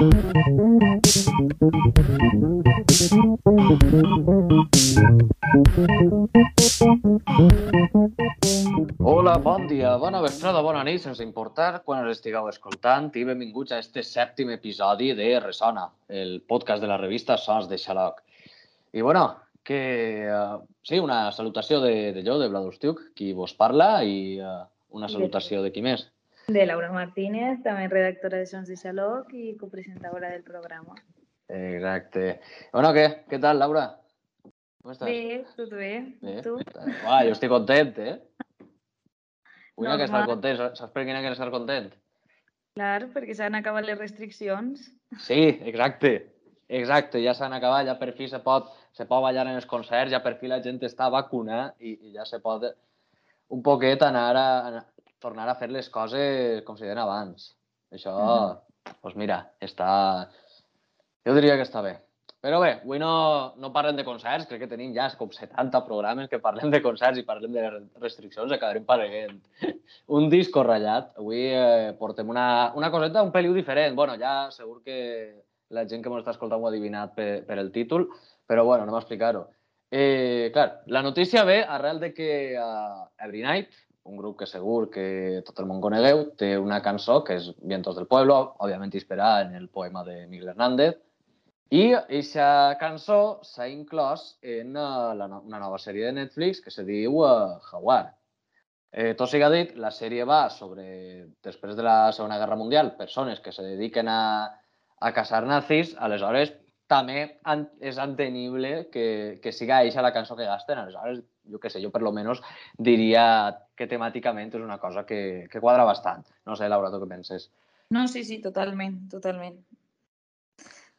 Hola, bon dia, bona vesprada, bona nit, sense importar quan us estigueu escoltant i benvinguts a este sèptim episodi de Resona, el podcast de la revista Sons de Xaloc. I bueno, que uh, sí, una salutació de, de jo, de Vladustiuk, qui vos parla, i uh, una salutació de qui més? De Laura Martínez, també redactora de Sons de Xaloc i copresentadora del programa. Exacte. Bueno, què? Què tal, Laura? Com estàs? Bé, tot bé. Bé. Tu? Uah, jo estic content, eh? Vull que estar content. Saps per quina que estar content? Clar, perquè s'han acabat les restriccions. Sí, exacte. Exacte, ja s'han acabat, ja per fi se pot, se pot ballar en els concerts, ja per fi la gent està vacunada i, i ja se pot un poquet anar a tornar a fer les coses com si deien abans. Això, doncs pues mira, està... Jo diria que està bé. Però bé, avui no, no parlem de concerts, crec que tenim ja com 70 programes que parlem de concerts i parlem de restriccions, acabarem parlant un disco ratllat. Avui eh, portem una, una coseta un peliu diferent. bueno, ja segur que la gent que ens està escoltant ho ha adivinat per, per el títol, però bueno, anem a explicar-ho. Eh, clar, la notícia ve arrel de que uh, Every Night, un grup que segur que tot el món conegueu, té una cançó que és Vientos del Pueblo, òbviament inspirada en el poema de Miguel Hernández, i aquesta cançó s'ha inclòs en uh, la, una nova sèrie de Netflix que se diu uh, Jaguar. Eh, tot siga dit, la sèrie va sobre, després de la Segona Guerra Mundial, persones que se dediquen a, a caçar nazis, aleshores també és entenible que, que siga eixa la cançó que gasten. Aleshores, jo què sé, jo per lo menos diria que temàticament és una cosa que, que quadra bastant. No sé, Laura, tu què penses? No, sí, sí, totalment, totalment.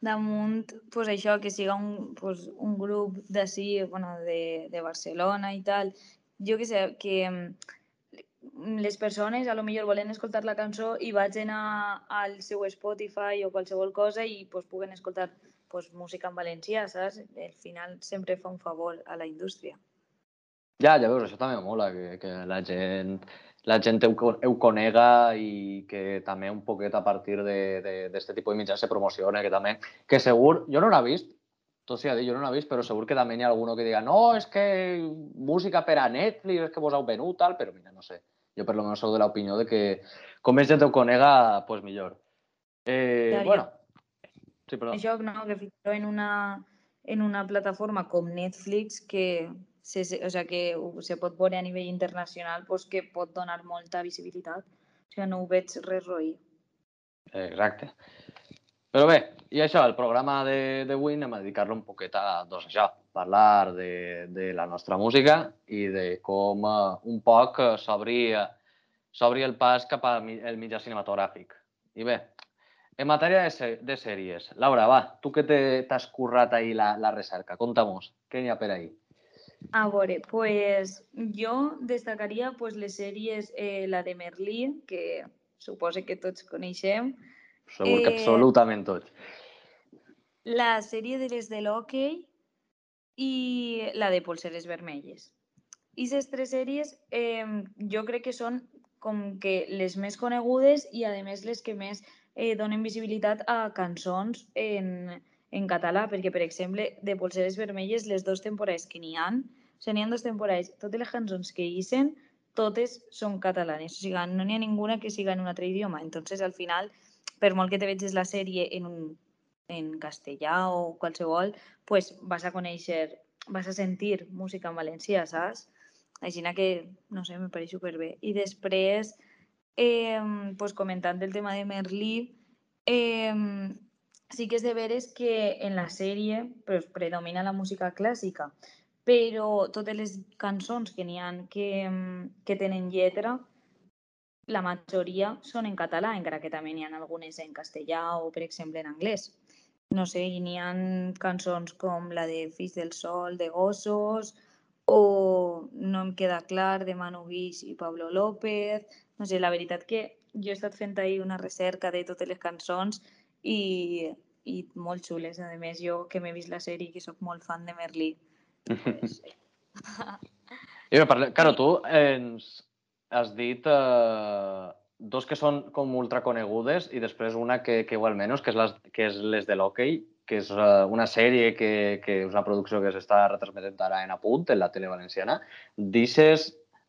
Damunt, pues això, que siga un, pues, un grup d'ací, bueno, de, de Barcelona i tal, jo que sé, que mm, les persones a lo millor volen escoltar la cançó i vagin al seu Spotify o qualsevol cosa i pues, puguen escoltar pues, música en valencià, saps? Al final sempre fa un favor a la indústria. Ja, ja veus, això també mola, que, que la gent la gent ho, ho conega i que també un poquet a partir d'aquest tipus de mitjans se promociona, que també, que segur, jo no l'he vist, tot sigui a dir, jo no l'he vist, però segur que també hi ha alguno que diga no, és que música per a Netflix, és que vos heu venut, tal, però mira, no sé. Jo per lo menos sou de l'opinió de que com més gent ho conega, pues millor. Eh, Ja, ja. Sí, perdó. Això, no, que fins en una, en una plataforma com Netflix que se, o sea, que se pot veure a nivell internacional pues, que pot donar molta visibilitat. O sigui, no ho veig res roí. Exacte. Però bé, i això, el programa de- d'avui anem a dedicar-lo un poquet a doncs, això, parlar de, de la nostra música i de com eh, un poc eh, s'obri el pas cap al mi- el mitjà cinematogràfic. I bé, en matèria de, de sèries, Laura, va, tu que te- t'has currat ahir la, la recerca, conta-mos, què n'hi ha per ahir? A veure, pues, jo destacaria pues, les sèries, eh, la de Merlí, que suposo que tots coneixem, Segur que Eh, absolutament tots. la sèrie de les de l'hoquei i la de Polseres Vermelles. I aquestes tres sèries eh, jo crec que són com que les més conegudes i a més les que més eh, donen visibilitat a cançons en, en català, perquè per exemple de Polseres Vermelles les dues temporades que n'hi han, o sigui, n'hi ha dues temporades, totes les cançons que hicen, totes són catalanes, o sigui, no n'hi ha ninguna que siga en un altre idioma, entonces al final, per molt que te veges la sèrie en un en castellà o qualsevol, pues vas a conèixer, vas a sentir música en valencià, saps? Així que, no sé, me pareix superbé. I després, eh, pues comentant el tema de Merlí, eh, sí que és de veres que en la sèrie pues, predomina la música clàssica, però totes les cançons que n'hi ha que, que tenen lletra, la majoria són en català, encara que també n'hi ha algunes en castellà o, per exemple, en anglès. No sé, n'hi ha cançons com la de Fills del Sol, de Gossos, o No em queda clar, de Manu Guix i Pablo López. No sé, la veritat que jo he estat fent ahir una recerca de totes les cançons i, i molt xules. A més, jo que m'he vist la sèrie i que sóc molt fan de Merlí. Pues, I bé, parle... Claro, tu ens has dit eh, dos que són com ultra conegudes i després una que, que igual menys, que és, les, que és les de l'hoquei, que és uh, una sèrie que, que és una producció que s'està retransmetent ara en apunt, en la tele valenciana.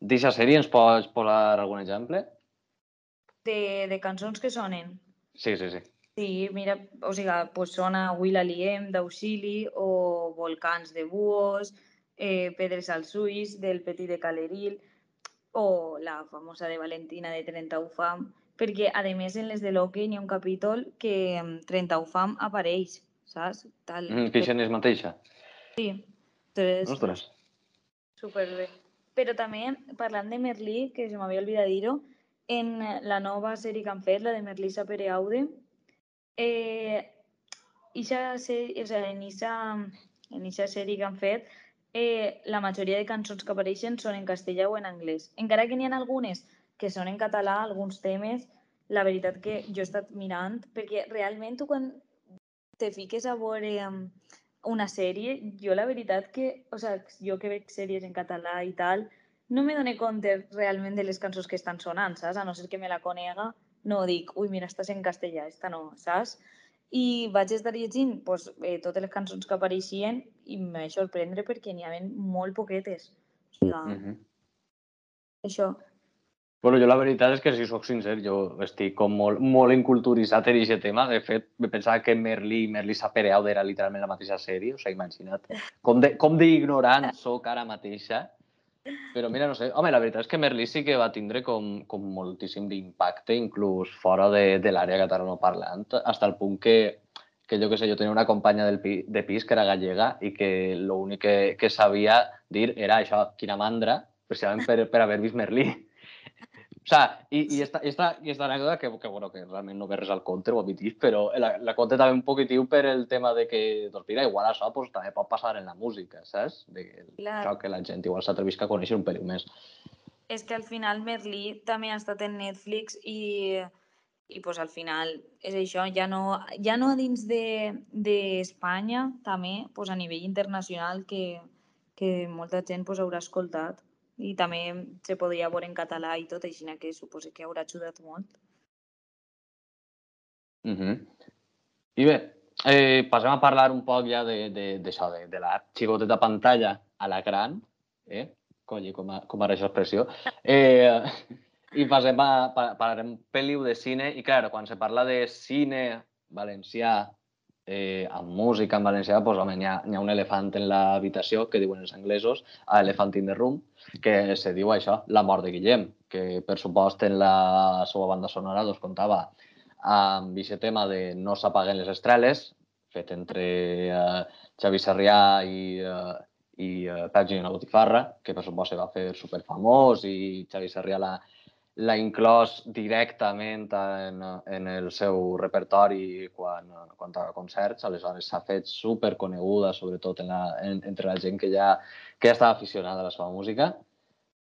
D'aquesta sèrie ens pots posar algun exemple? De, de cançons que sonen. Sí, sí, sí. Sí, mira, o sigui, pues sona Will Aliem d'Auxili o Volcans de Buos, eh, Pedres als Ulls del Petit de Caleril o la famosa de Valentina de 30 Ufam, perquè a més en les de l'hoquei n'hi ha un capítol que 30 Ufam apareix, saps? Tal, mm, que és mateixa. Sí. Entonces, Ostres. Superbé. Però també, parlant de Merlí, que se m'havia oblidat dir-ho, en la nova sèrie que han fet, la de Merlí Sapereaude, eh, ixa sèrie, o sigui, en ixa, en ixa sèrie que han fet, eh, la majoria de cançons que apareixen són en castellà o en anglès. Encara que n'hi ha algunes que són en català, alguns temes, la veritat que jo he estat mirant, perquè realment tu quan te fiques a veure una sèrie, jo la veritat que, o sigui, jo que veig sèries en català i tal, no me dono compte realment de les cançons que estan sonant, saps? A no ser que me la conega, no dic, ui, mira, estàs en castellà, esta no, saps? I vaig estar llegint pues, eh, totes les cançons que apareixien i em vaig sorprendre perquè n'hi havia molt poquetes. O sigui, uh -huh. això. Bueno, jo la veritat és que, si sóc sincer, jo estic com molt, molt inculturitzat en aquest tema. De fet, me pensava que Merlí, Merlí Sapereau era literalment la mateixa sèrie. O sigui, imagina't com d'ignorant sóc ara mateixa però mira, no sé, home, la veritat és que Merlí sí que va tindre com, com moltíssim d'impacte, inclús fora de, de l'àrea catalanoparlant, fins al punt que, que jo que sé, jo tenia una companya del de pis que era gallega i que l'únic que, que sabia dir era això, quina mandra, precisament per, per haver vist Merlí. O sea, i, i, esta, esta, i esta anècdota que, que, bueno, que realment no ve res al compte, ho omitís, però la, la conte també un poquitiu per el tema de que, doncs mira, igual això pues, també pot passar en la música, saps? De, Clar. això que la gent igual s'atrevisca a conèixer un peliu més. És que al final Merlí també ha estat en Netflix i, i pues, al final és això, ja no, ja no dins d'Espanya, de, també pues, a nivell internacional que, que molta gent pues, haurà escoltat i també se podria veure en català i tot, així que suposo que haurà ajudat molt. Mm -hmm. I bé, eh, passem a parlar un poc ja d'això, de, de, de, de la xicoteta pantalla a la gran, eh? Colli, com, a, com ara aquesta expressió. Eh, I passem a, a, parlarem pel·liu de cine, i clar, quan se parla de cine valencià eh, amb música en valencià, doncs, home, hi ha, ha un elefant en l'habitació, que diuen els anglesos, a Elephant in the Room, que se diu això, La mort de Guillem, que per supost en la seva banda sonora doncs, comptava amb aquest tema de No s'apaguen les estreles, fet entre eh, Xavi Sarrià i, eh, i eh, Pep Gina Botifarra, que per supost se va fer superfamós i Xavi Sarrià la, l'ha inclòs directament en, en el seu repertori quan, quan toca concerts, aleshores s'ha fet super coneguda, sobretot en la, en, entre la gent que ja, que ja estava aficionada a la seva música.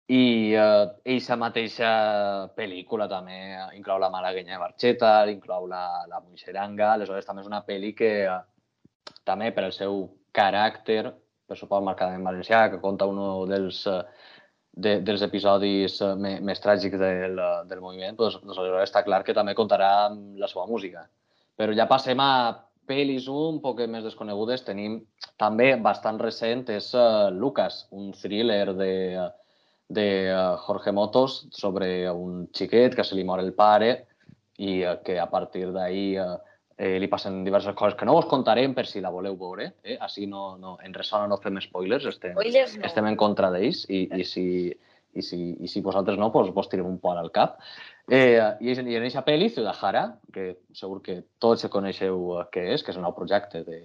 I eh, eixa mateixa pel·lícula també inclou la Malaguenya de Barxeta, inclou la, la Muixeranga, aleshores també és una pel·li que eh, també per el seu caràcter, per supost marcadament valencià, que conta un dels eh, de, dels episodis eh, més, més tràgics del, del moviment, doncs, doncs aleshores està clar que també comptarà amb la seva música. Però ja passem a pel·lis un poc més desconegudes. Tenim també bastant recent, és uh, Lucas, un thriller de, de uh, Jorge Motos sobre un xiquet que se li mor el pare i uh, que a partir d'ahir uh, eh, li passen diverses coses que no us contarem per si la voleu veure. Eh? Així no, no, en Ressona no fem spoilers, estem, spoilers no. estem en contra d'ells i, i, si, i, si, i si vosaltres no, doncs vos tirem un poc al cap. Eh, I, I en aquesta pel·li, Ciudad que segur que tots coneixeu què és, que és un nou projecte de,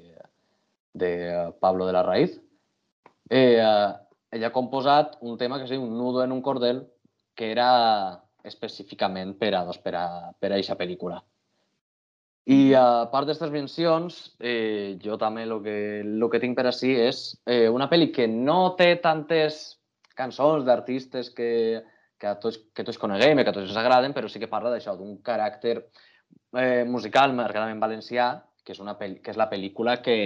de Pablo de la Raíz, eh, ella ha composat un tema que es diu Un nudo en un cordel, que era específicament per a, doncs, per a, per a aquesta pel·lícula. I a part d'aquestes mencions, eh, jo també el que, lo que tinc per així és eh, una pel·li que no té tantes cançons d'artistes que, que, a tots, que tots coneguem i que a tots ens agraden, però sí que parla d'això, d'un caràcter eh, musical marcadament valencià, que és, una que és la pel·lícula que...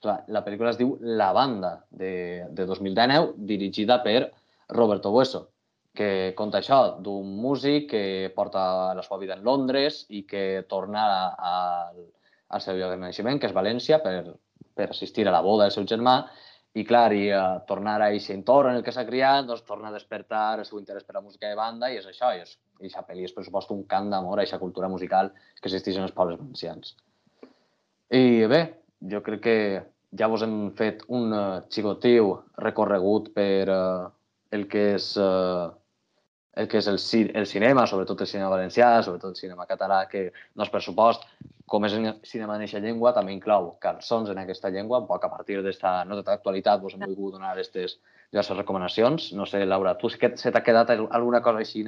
La, la pel·lícula es diu La banda, de, de 2019, dirigida per Roberto Bueso, que conta això d'un músic que porta la seva vida en Londres i que torna a, a, al seu lloc de naixement, que és València, per, per assistir a la boda del seu germà, i clar, i uh, tornar a aquest entorn en el que s'ha criat, doncs torna a despertar el seu interès per la música de banda i és això, i és, i aquesta pel·li és per supost un cant d'amor a aquesta cultura musical que existeix en els pobles valencians. I bé, jo crec que ja vos hem fet un uh, xicotiu recorregut per uh, el que és uh, el que és el, el cinema, sobretot el cinema valencià, sobretot el cinema català, que no és pressupost, com és el cinema en aquesta llengua, també inclou cançons en aquesta llengua, poc a partir d'esta nota d'actualitat vos hem volgut donar aquestes diverses recomanacions. No sé, Laura, tu que se t'ha quedat alguna cosa així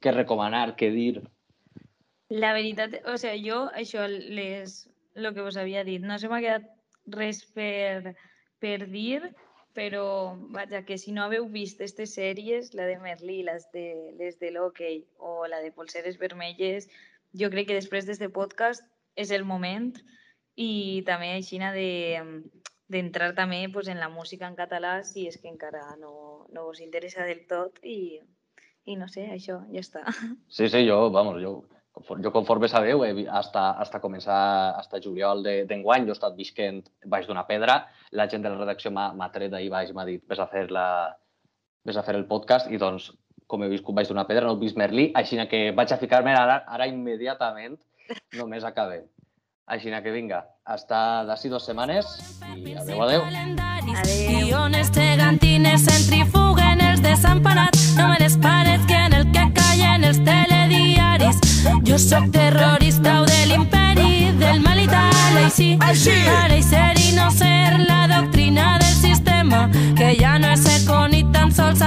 que recomanar, que dir? La veritat, o sigui, jo, això, les, el que vos havia dit, no se m'ha quedat res per, per dir, però vaja, que si no haveu vist aquestes sèries, la de Merlí, les de, les de l'Hockey o la de Polseres Vermelles, jo crec que després d'aquest podcast és el moment i també així de d'entrar també pues, en la música en català si és que encara no, no us interessa del tot i, i no sé, això ja està. Sí, sí, jo, vamos, jo jo conforme sabeu, hasta, hasta començar, hasta juliol d'enguany, jo he estat visquent baix d'una pedra, la gent de la redacció m'ha tret d'ahir baix, m'ha dit, ves a fer la, ves a fer el podcast, i doncs, com he viscut baix d'una pedra, no he vist Merlí, així que vaig a ficar-me ara, ara immediatament, només acabem. Així que vinga, hasta d'ací dues setmanes i adeu, adeu. Adeu. Gegantines centrifuguen els desemparats, no me les que en el que callen els jo sóc terrorista o de l'imperi del mal i tal, així, així. Ara i ser i no ser la doctrina del sistema, que ja no és ser con i tan sols